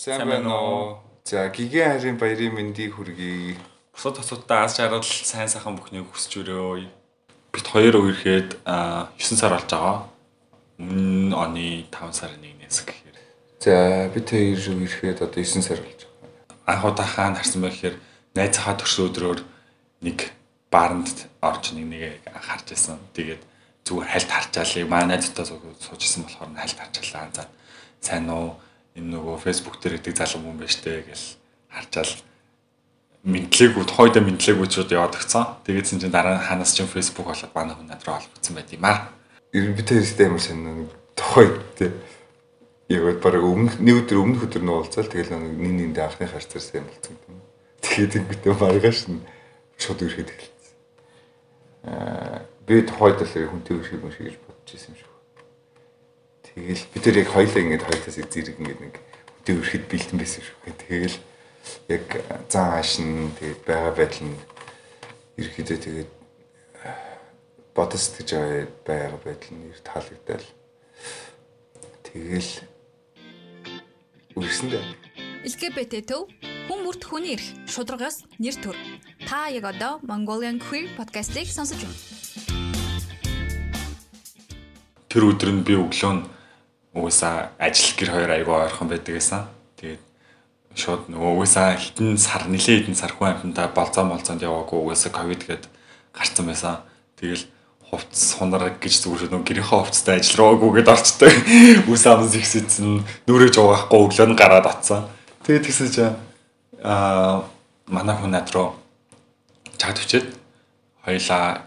Сайн байна уу? За гигэн харийн баярын мэндийг хүргэе. Бусад тосуудаа аз жаргал сайн сайхан бүхнийг хүсч өрөө. Бид хоёр үерхэд 9 сар болж байгаа. Өмнө оны 5 сарын 1-ээс гэхээр. За бид хоёр үерхэд одоо 9 сар болж байгаа. Анх удаа хаана харсан байх гэхээр найзынхаа төрсөн өдрөөр нэг бааранд орж нэг нэгийг харж байсан. Тэгээд зүгээр хальт харчаалыг манай найзтай суужсэн болохоор хальт харчаалаа. За сайн уу энэ нөгөө фэйсбુક дээр гэдэг залуу хүн байж тээ гэж харчаал мэдлээгүй тухайдаа мэдлээгүй ч удаа яваад гцсан. Тэгээд чинь дараа ханаас чинь фэйсбુક болоод манай хүн надраа олгдсон байт юм аа. Ер нь би тэрстэй амар сонир тухайд тээ. Яг баг өмнөх нэг өдөр өмнөх өдөр нь уулзаал тэгэл нэг нэгэндээ анхны харцарсан юм болсон юм. Тэгээд ингэдэ маргааш нь шууд ирэхэд эхэлсэн. Аа би тухайд л хүнтэй ирэх юм шиг гэж бодож ирсэн юм шиг. Тэгэл бид тэр яг хоёлаа ингэж хоёлаас зэрэг ингэ нэг хөдөө өрхөд бэлтэн байсан шүү. Тэгэл яг зан аашин тэгээд байгаа байдал нь ерөөдөө тэгээд бодос гэж байгаа байдал нь таалагдал. Тэгэл үргэсэндээ. LGBT төв хүн бүрт хүний эрх шударгаас нэр төр. Та яг одоо Mongolian Queer podcast-ийг сонсож байна. Тэр өдөр нь би өглөө нь угаасаа ажил гэр хоёр айгүй ойрхон байдаг гэсэн. Тэгээд шууд нөгөө угаасаа хитэн сар нилээ хитэн сар хүн амьтанда болцоо молцоонд яваагүй угаасаа ковид гээд гарцсан байсан. Тэгэл хувцс сунараг гэж зүгээр нөгөө гэрийнхээ хувцастай ажил руу гүгээд орчтой. Үс амс ихсэдсэн нүрэж угаахгүй өглөө нь гараад атсан. Тэгээд тэгсэн чинь аа манай хүн над руу чад өчөөд хоёлаа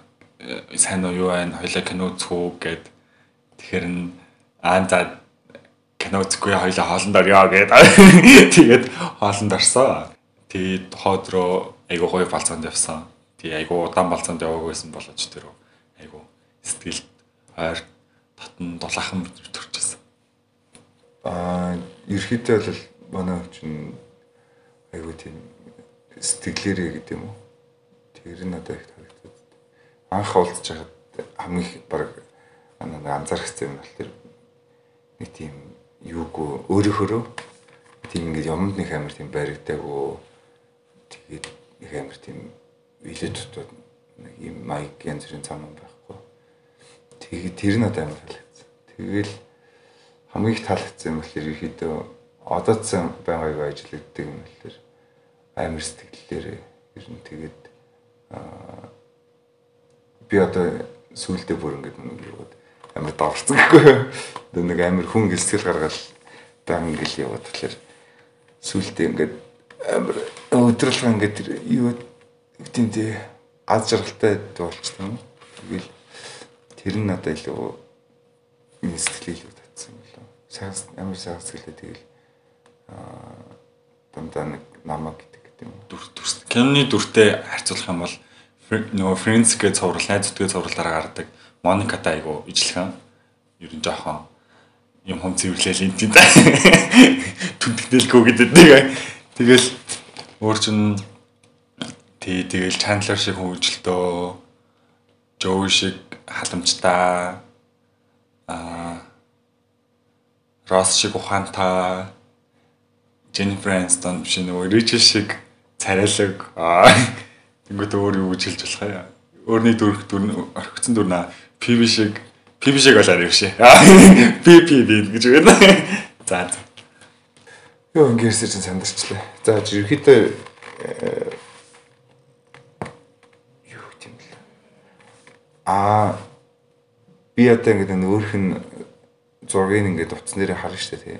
сайн уу юу байна хоёлаа кино үзхүү гэд тэгэхээр нь Аа за кино үзэхгүй хоёлаа хоолнд орё гэдэг. Тэгээд хоолнд орсон. Тэгээд хоод руу айгуу гоё балцаанд явсан. Тэгээд айгуу удаан балцаанд яваагүйсэн болооч тэр айгуу сэтгэл ойр татан дулаахан төрчихсэн. Аа ерхийдээ бол манай чинь айгуу тийм сэтгэлээрээ гэдэг юм уу. Тэр нь одоо их харагдаад. Анх уулзж байхад хамгийн баг анзаарах юм бол тэр нэг тийм юугүй өөрийнхөө тийм ингээд юмд нэг амар тийм баригдаагүй тэгээд нэг амар тийм вилэжтүүд нэг юм майк янз бүрийн цам байхгүй. Тэгээд тэр нь одоо амар таалагдсан. Тэгэл хамгийн их таалагдсан юм бол ерөөхдөө одоодсан байгаа юу ажилладаг юм бол амар сэтгэлээр ер нь тэгээд би одоо сүулдэ бүр ингээд нэг юу амар даварцсан гэхгүй. Тэгээ нэг амар хүн гэлсгэл гаргаад дан ингээл яваад тэгэхээр сүултээ ингээд амар өдрөлгөө ингээд юу гэдэг тий аз жаргалтай болчихсон. Тэгэл тэр нь надад илүү миний сэтгэлийг илүү татсан лөө. Сайн амар сайн сэтгэлээ тэгэл аа дандаа нэг намаа гэдэг гэдэг юм. Дүр дүрс. Киноны дүртэй харьцуулах юм бол нөгөө Friends гэж цуврал, найз зүтгээ цувралаараа гардаг Моникатай айгу ижлэхэн. Ер нь жоохон юм хом цэвэрлээл энэ тийм түнтгэлгүй гэдэг. Тэгэл өөр чин тий тэгэл Chandler шиг хөвгөлтөө Joey шиг халамжтай аа Ross шиг ухаантай Jennifer Aniston биш нөгөө Rachel шиг царайлаг. Аа тэнгуүт өөр юу гэж хэлж болох юм. Өөрний дүрх дүр орхигдсон дүр наа PV шиг PV шиг болоо явшээ. PPV гэж байна. За. Юу ингээрсээ чинь сандарчлаа. За ерөөхдөө юу юм бэ? Аа би одоо ингэ өөрх нь зургийг ингээд утас нэрээ харна штэ тий.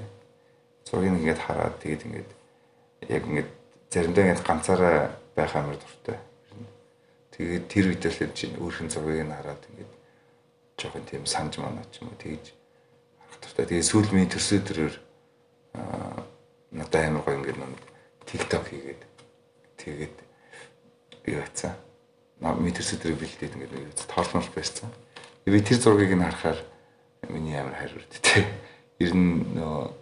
Зургийг ингээд хараад тэгээд ингээд яг ингээд заримдаа ингээд ганцаараа байх амар дуртай. Тэгээд тэр үед л чинь өөрх нь зургийг нь хараад ингээд жоохон тийм санаж манаа ч юм уу тэгж харах туфта. Тэгээ сүүл миний төрсө төрөөр надад амар гоё ингээд нэг TikTok хийгээд тэгээд юу яцсан. Наа миний төрсө төрөөр бэлдээд ингээд юу тоолмол байсан. Би тэр зургийг нь харахаар миний амар хайр үрд тээ. Ер нь нөө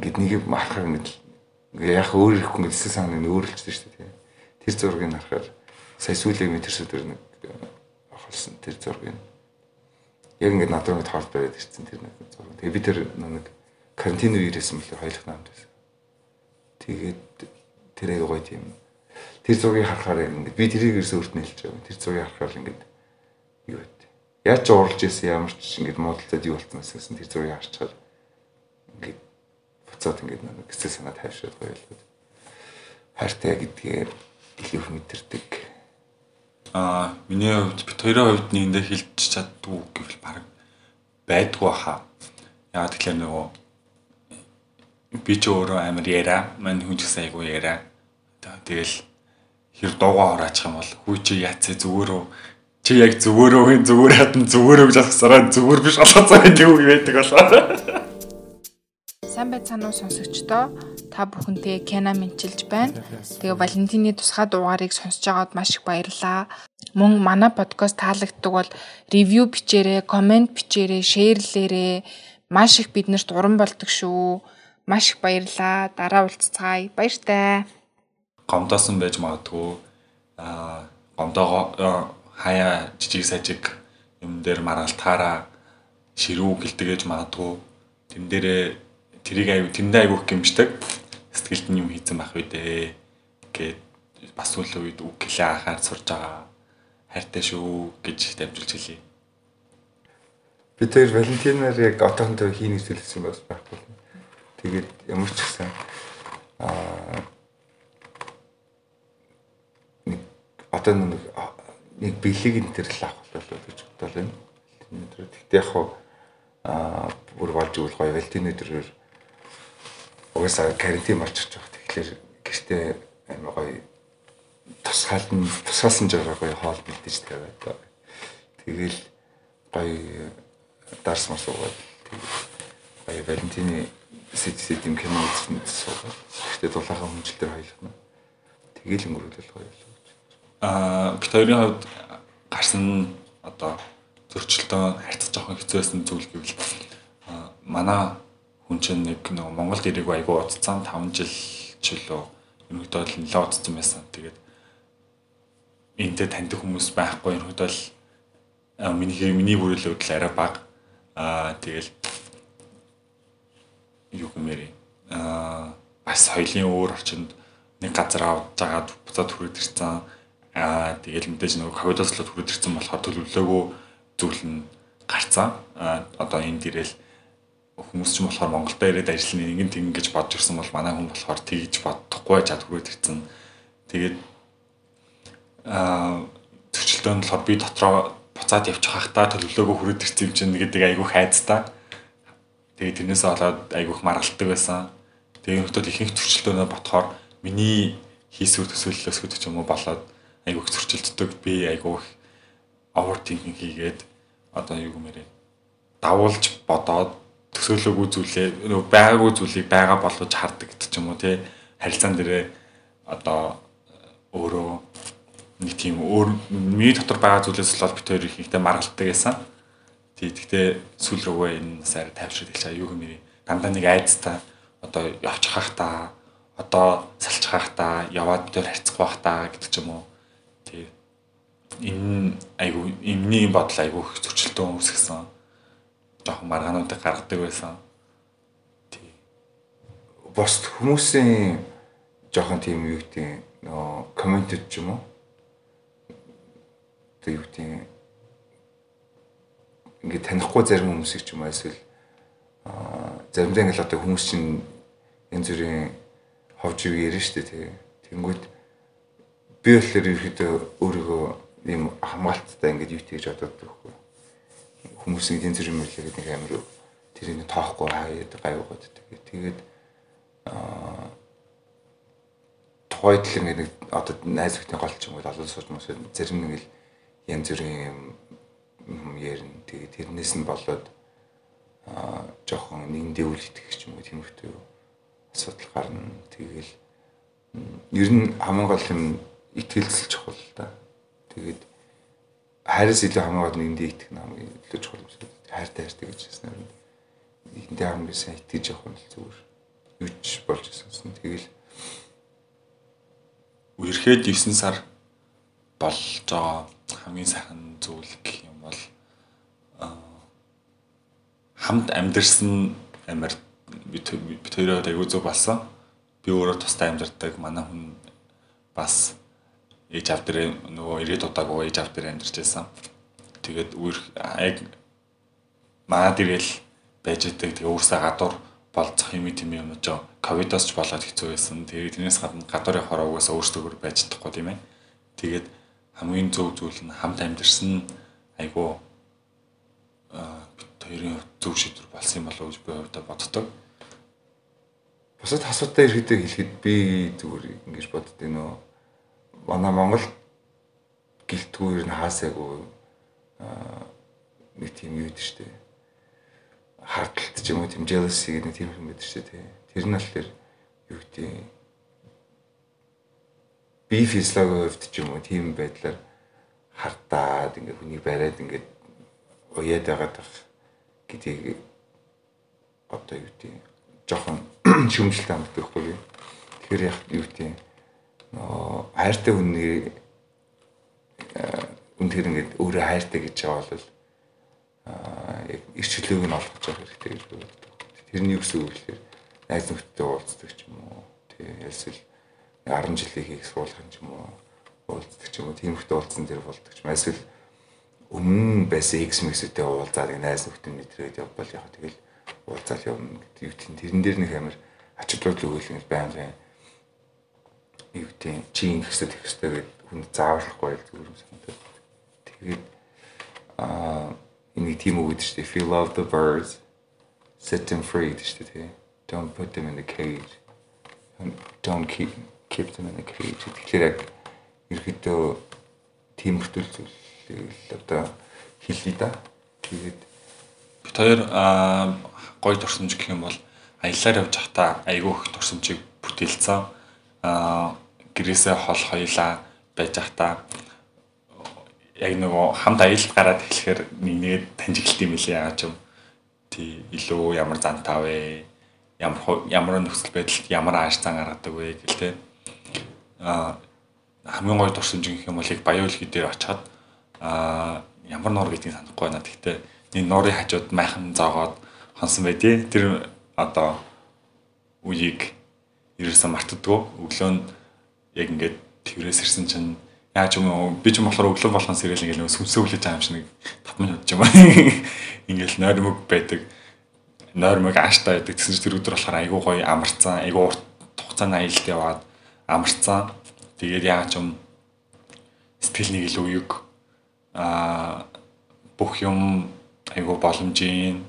ингээд нэг юм харахаар ингээд яг өөр ихгүй ингээд эсэ санаа нь өөрлөжтэй шүү дээ. Тэр зургийг нь харахаар сая миний төрсө төрөөр нэг авахлсан тэр зургийг яг ингээд надад ингээд тоолт бариад ирсэн тэр нэг зураг. Тэгээ би тэр нэг карантин үеэс юм л хоёулах намд байсан. Тэгээд тэр аяга гоё тийм тэр зургийг харахаар ингээд би тэрийг ерөөсөө өртнө хэлж байгаа. Тэр зургийг харахаар ингээд юу вэ? Яаж ч уралж исэн ямар ч ингээд модалцаад юу болсон гэсэн тэр зургийг харчихаар ингээд буцаад ингээд нэг хэсэг санаа гоё л. Хайртай гэдгээ илүү мэдэрдэг. Аа миний хувьд бит хоёрын хувьд нэгэндээ хэлж чаддгүй гэвэл баг байдгүй хаа. Яагаад тэгэхээр нөгөө би ч өөрөө амар яриа, мань хүн ч гэсэн айгүй яриа. Тэгэл хэр дуугаа ороочих юм бол хүү чи яцээ зүгөөрөө чи яг зүгөөрөө хин зүгээр хатан зүгөөрөө гэж асараа зүгээр биш алхацаа гэдэг үг байдаг болоо. Сайн байцгаана уу сонсогчдоо. Та бүхэнтэй Кена мэнчилж байна. Тэгээ Валентины тусгай дугаарыг сонсож байгаад маш их баярлалаа. Мөн манай подкаст таалагддаг бол ревю бичээрэй, комент бичээрэй, шеэрлээрэй. Маш их биднэрт уран болдог шүү. Маш их баярлалаа. Дараа уулзцаая. Баяртай гомдоосон байж магадгүй аа гомдоогоо хаяа жижиг сажиг юм дээр маргалтаараа ширүү гэлдэгэж магадгүй тэн дээрээ тэрийг аяг тэндээ айгүйх гимждэг сэтгэлд нь юм хийцэн байх үү дээ гэд бас үл үед үг гэлээ анхаар сурж байгаа хайртай шүү гэж дамжуулж хэлье. Би тэр Валентинаар яг отоохонтой хийх зүйлсэн бас байхгүй. Тэгээд ямар ч гэсэн аа одоо нэг нэг бэлэг энэ төр л авах болов гэж бодлоо юм. Тэгтээ яг аа бүр болж игэл гоё валентин өдрөөр угаасаа карантин болчихж байгаа. Тэгэхээр гэртээ амар гоё тусгаалн тусгаалсан жагаа гоё хоол бэлдэж тавиад. Тэгэл гоё дарс мас уугаад гоё валентины сэт сэт юм кино үзсэн суугаад. Гэхдээ дулаахан хүнжил дээр хоёлох нь. Тэгэл өнгөрүүлэл гоё болов аа бит хоёрын хувьд гарсан одоо зөрчилдөө харьцаж жоохон хэцүү байсан зүйл гэвэл манай хүн чинь нэг нэг Монголд ирээгүй айгүй уцсан 5 жил ч лөө ерөнхийдөө л нэлээд уцсан байсан. Тэгээд энтэй таньдаг хүмүүс байхгүй ерөнхийдөө л миний миний бүрэлдэхүүн л арай бага. Аа тэгэл юу гэмээр аа бас соёлын өөр орчинд нэг газар авч жагаад буцаад хүрээд ирсэн Аа тэгэл мэдээж нөгөө ковидослоод хүрээд ирсэн болохоор төлөвлөгөө зүйл нь гарцсан. Аа одоо энд ирэл хүмүүс ч болохоор Монголд ирээд ажиллана ингэн тэгин гэж бодож ирсэн бол манай хүн болохоор тэгж бодохгүй чад хүрээд ирсэн. Тэгээд аа төчлөлтөнд болохоор би дотроо буцаад явчих хахта төлөвлөгөө хүрээд ирсэн юм чинь гэдэг айгүй хайцтай. Тэгээд тэрнээсээ болоод айгүйх маргалдаг байсан. Тэгээд өөртөө ихэнх төчлөлтөөнөө ботхоор миний хийсвэр төсөөллөөс гэдэг юм уу болоод айгүй их зөрчилддөг би айгүй их овертинкинг хийгээд одоо юу гэмээрээ давуулж бодоод төсөөлөөгүй зүйлээ нөгөө байгаагүй зүйлийг байгаа болгож хардаг гэдэг ч юм уу тий. Харилцаан дээрээ одоо өөрөө нэг тийм өөр миний дотор байгаа зүйлээс л бид хоёр их ихтэй маргалдаг байсан. Тий гэхдээ сүүл рүүгээ энэ сар тайвшраад хэлчихэ юу гэмээр дандаа нэг айцтай одоо явчих хах та одоо салчих хах та яваад дээр харьцах бах та гэдэг ч юм уу. Энэ айгу эмний бодол айгу их зөрчилдөөн үүсгэсэн. Жохон маргаануудыг гаргадаг байсан. Тий. Бос хүмүүсийн жохон тийм юу гэдэг нөө комментэд ч юм уу. Тэг юу гэдэг ингээд танихгүй зарим хүмүүсийг ч юм уу эсвэл аа заримдаа ингээд одоо хүмүүс чинь янз бүрийн ховж ив ярина шүү дээ тий. Тэнгүүд би болохоор ерөөдөө өөрийгөө ийм хамгаалттай ингээд юу тэгж бодоод байхгүй. Хүмүүсийн эдийн засгийн мэдлэгэд нэг амар тэрийг тоохгүй хаяад гайвгаад тэгээд тэгээд аа тухайд л ингээд нэг одоо найз бүхний гол ч юм уу олон сууж мос зарим нэг л янз бүрийн юм ярина. Тэгээд тэрнээс нь болоод аа жоохон нэгэн дэвүүл итгэх юм уу тиймэрхүү асуудал гарна. Тэгэл ер нь хамгийн гол юм итгэлцэл чухал да. Тэгээд хайраас илүү хамаагаад нэгэндээ итгэх нь хамгийн илүү чухал юм шиг. Хайртай хайртай гэж хэлсэн юм. Нэгэндээ хамгийн сайн итгэж явах нь зүгээр. Юуч болж ирсэн. Тэгэл үерхэд 9 сар болж байгаа хамгийн сайхан зүйл гэх юм бол хамт амьдэрсэн бид бид хоёроо айгүй зөв болсон. Би өөрөө тустай амьдардаг. Манай хүн бас ээж аав дээр нөгөө 90 удаагүй ээж аав дээр амьдарч байсан. Тэгээд үер яг маа дэрэл байж идэг. Тэгээ өөрсдөө гадуур болцох юм тийм юм уу жоо ковидос ч болоод хэцүү байсан. Тэгээд тэрнээс гадна гадуур явахаар угаасаа өөрсдөө байж чадахгүй тийм ээ. Тэгээд хамгийн зөв зүйл нь хамт амьдэрсэн айгуу аа хоёрын зөв шийдвэр болсон юм болов уу гэж би хувьдаа боддог. Бусад асуудал ирэхдээ хэлэхэд би зүгээр ингэж боддیں۔ нөө манай Монгол гэлтгүүр нь хаасаагүй аа нэг тийм юу гэдэг штеп хардталт ч юм уу тийм jealousy гэдэг тийм юм байдаг шүү дээ. Тэр нь аль тэр юу гэдэг би физиологийн хувьд ч юм уу тийм байдлаар хартаад ингээ хүний бариад ингээ уяад байгаад гэдгийг одоо юу гэдэг жоохон шүмжлэлтэй амт байхгүй. Тэгэхээр яг юу гэдэг хайртай хүний үнээр ингээд өөрөө хайртай гэж байгаа бол яг эрч чөлөөг нь олгож явах хэрэгтэй гэж боддог. Тэрний юу гэсэн үг вэ найз нөхдөдөө уулздаг ч юм уу. Тий ялсэл 10 жилийн хийх суулгах юм уу. уулздаг ч юм уу. Тиймэрхүү уулзсан дээр болдог ч юм. Эсвэл өмнө байсан X мэкстэй уулзаад найз нөхдөд мэдрээд явбал яг тэгэл уулзаал явна гэдэг юу тийм тэрэн дээр нэг амар ач холбогдол өгөөл юм байна. Юу тийм чи ингэх хэрэгтэй тэгэх хэрэгтэй гэдэг хүн зааварлахгүй л зүгээр юм санагдаад. Тэгээд аа нэг тийм үг гэдэг чинь if you love the birds set them free гэдэг чинь don't put them in the cage. Don't keep keep them in the cage. Тэгэхээр яг ерөөдөө тийм хөтөл зүйлийг одоо хэлье да. Тэгээд бид хоёр гоё дурсамж гэх юм бол аяллаар явж захта айгүй их дурсамжийг бүтээлцэн гэрээсээ хол хоёлаа байж захта яг нөгөө хамт аялалд гараад эхлэхээр нэг таньж эхэлт юм лээ яагаад ч юм тий илүү ямар зантаа вэ ямар ямар нөхцөл байдалд ямар ааш цан гаргадаг вэ гэлтэй а хамгийн гоё дурсамж гэх юм бол яг баяуулгий дээр очиод а ямар нуур гэдгийг санахгүй байна. Гэхдээ нэг нуурын хажууд майхан зоогоод хонсон байдیں۔ Тэр одоо үеийг ерөөсөө мартдаггүй. Өглөө нь яг ингээд тэрээс ирсэн чинь яаж юм би ч юм болохоор өглөө болгон сэрэл ингээл нөө сүмсөө хүлээж байгаа юм шиг нэг 5 минут ч юм аа. Ингээл нойрмог байдаг. Нойрмог ааштай байдаг. Гэсэн чинь тэр өдөр болохоор айгуу гоё амарцсан айгуу урт хугацааны аялалд яваад амарцсан. Тэгээд яаж юм сэтгэл нэг илүү юг а бүх юм айгуу боломжийн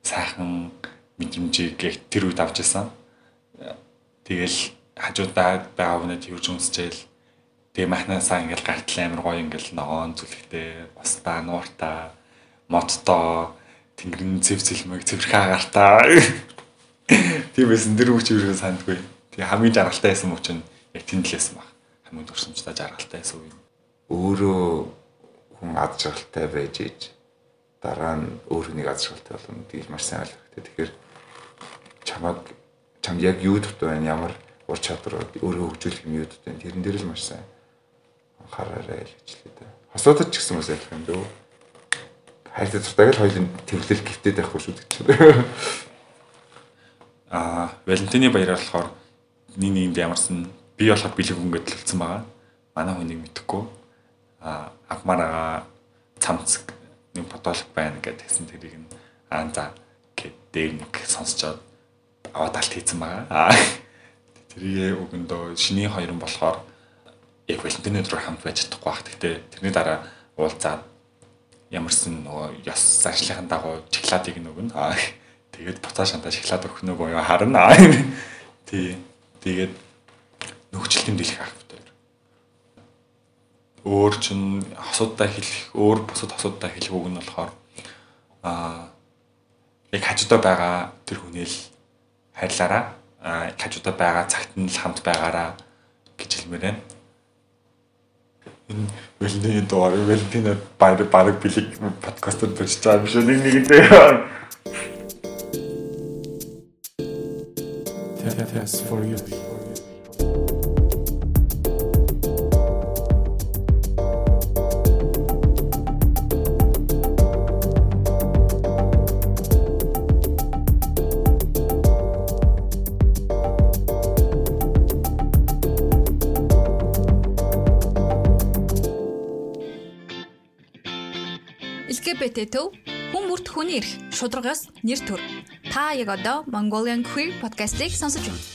сайхан мэдрэмжийг яг тэр үед авч ирсэн тэгэл хажууд байгаа хүнээ тэрж үнсчээл Тэгээ махнасаа ингээл гартал амир гоё ингээл ногоон зүлэгтэй бас та нууртаа модтой тэнгэрийн зэв зэлмэг цэвэрхэн агартаа. Тийм байсан тэр үуч юу сандгүй. Тэгээ хамгийн жаргалтай байсан мөч нь яг тэнд л байсан баг. Хамгийн дурсамжтай жаргалтай байсан үе. Өөрөө хүн ад жаргалтай байж ээж дараа нь өөр нэг ад жаргалтай болно гэж маш сайн ойлгох хэрэгтэй. Тэгэхээр чамаг чамд яг юу дутуу байна ямар ур чадвар өөрөө хөгжүүлэх юм юу дутуу байна тэрэн дээр л маш сайн анхаараарай л гэж хэлээ дээ. Хосуудад ч гэсэн бас ялах юм дөө. Хайртай дуртайг л хоёулын төвлөл гифтэд байхгүй шүү дээ. Аа, Валентины баяраар болохоор нэг нэгэнд ямарсан би болохоор бэлэг өнгөд төлсөн байгаа. Манай хүнийг мэдхгүй. Аа, авмараа цамцэг нэг фотолог байна гэдэг тэгсэн тэрийг нь аа за гэд дээр нэг сонсчоод аваад алт хийсэн байгаа. Аа, тэрийг өгөндөө шиний хоёр нь болохоор яг Валентины өдрөөр хамт байж чадахгүй байх. Гэхдээ тэрний дараа уулзаад ямарсан нөгөө ёс зарчлалын дагуу шоколадыг нөгөн. Аа тэгээд буцаа шантаа шоколад өгөх нөгөө юу харна. Тий. Тэгээд нөхцөл тэмдэглэх битээр. Өөр чин асуудаа хэлэх, өөр бусад асуудаа хэлэх үг нь болохоор аа яг хажуудаа байгаа тэр хүнээл хайрлаараа аа хажуудаа байгаа цагт нь л хамт байгаараа гэж хэлмээр байна энэ Валентины дугаар Валентина баг баг бэлэг подкастад бичиж байгаа юм шиг нэг нэгэндээ. Test for you. LGBT төв хүн бүрт хүний эрх, шударгаас нэр төр. Та яг одоо Mongolian Queer podcast-ийг сонсож байна.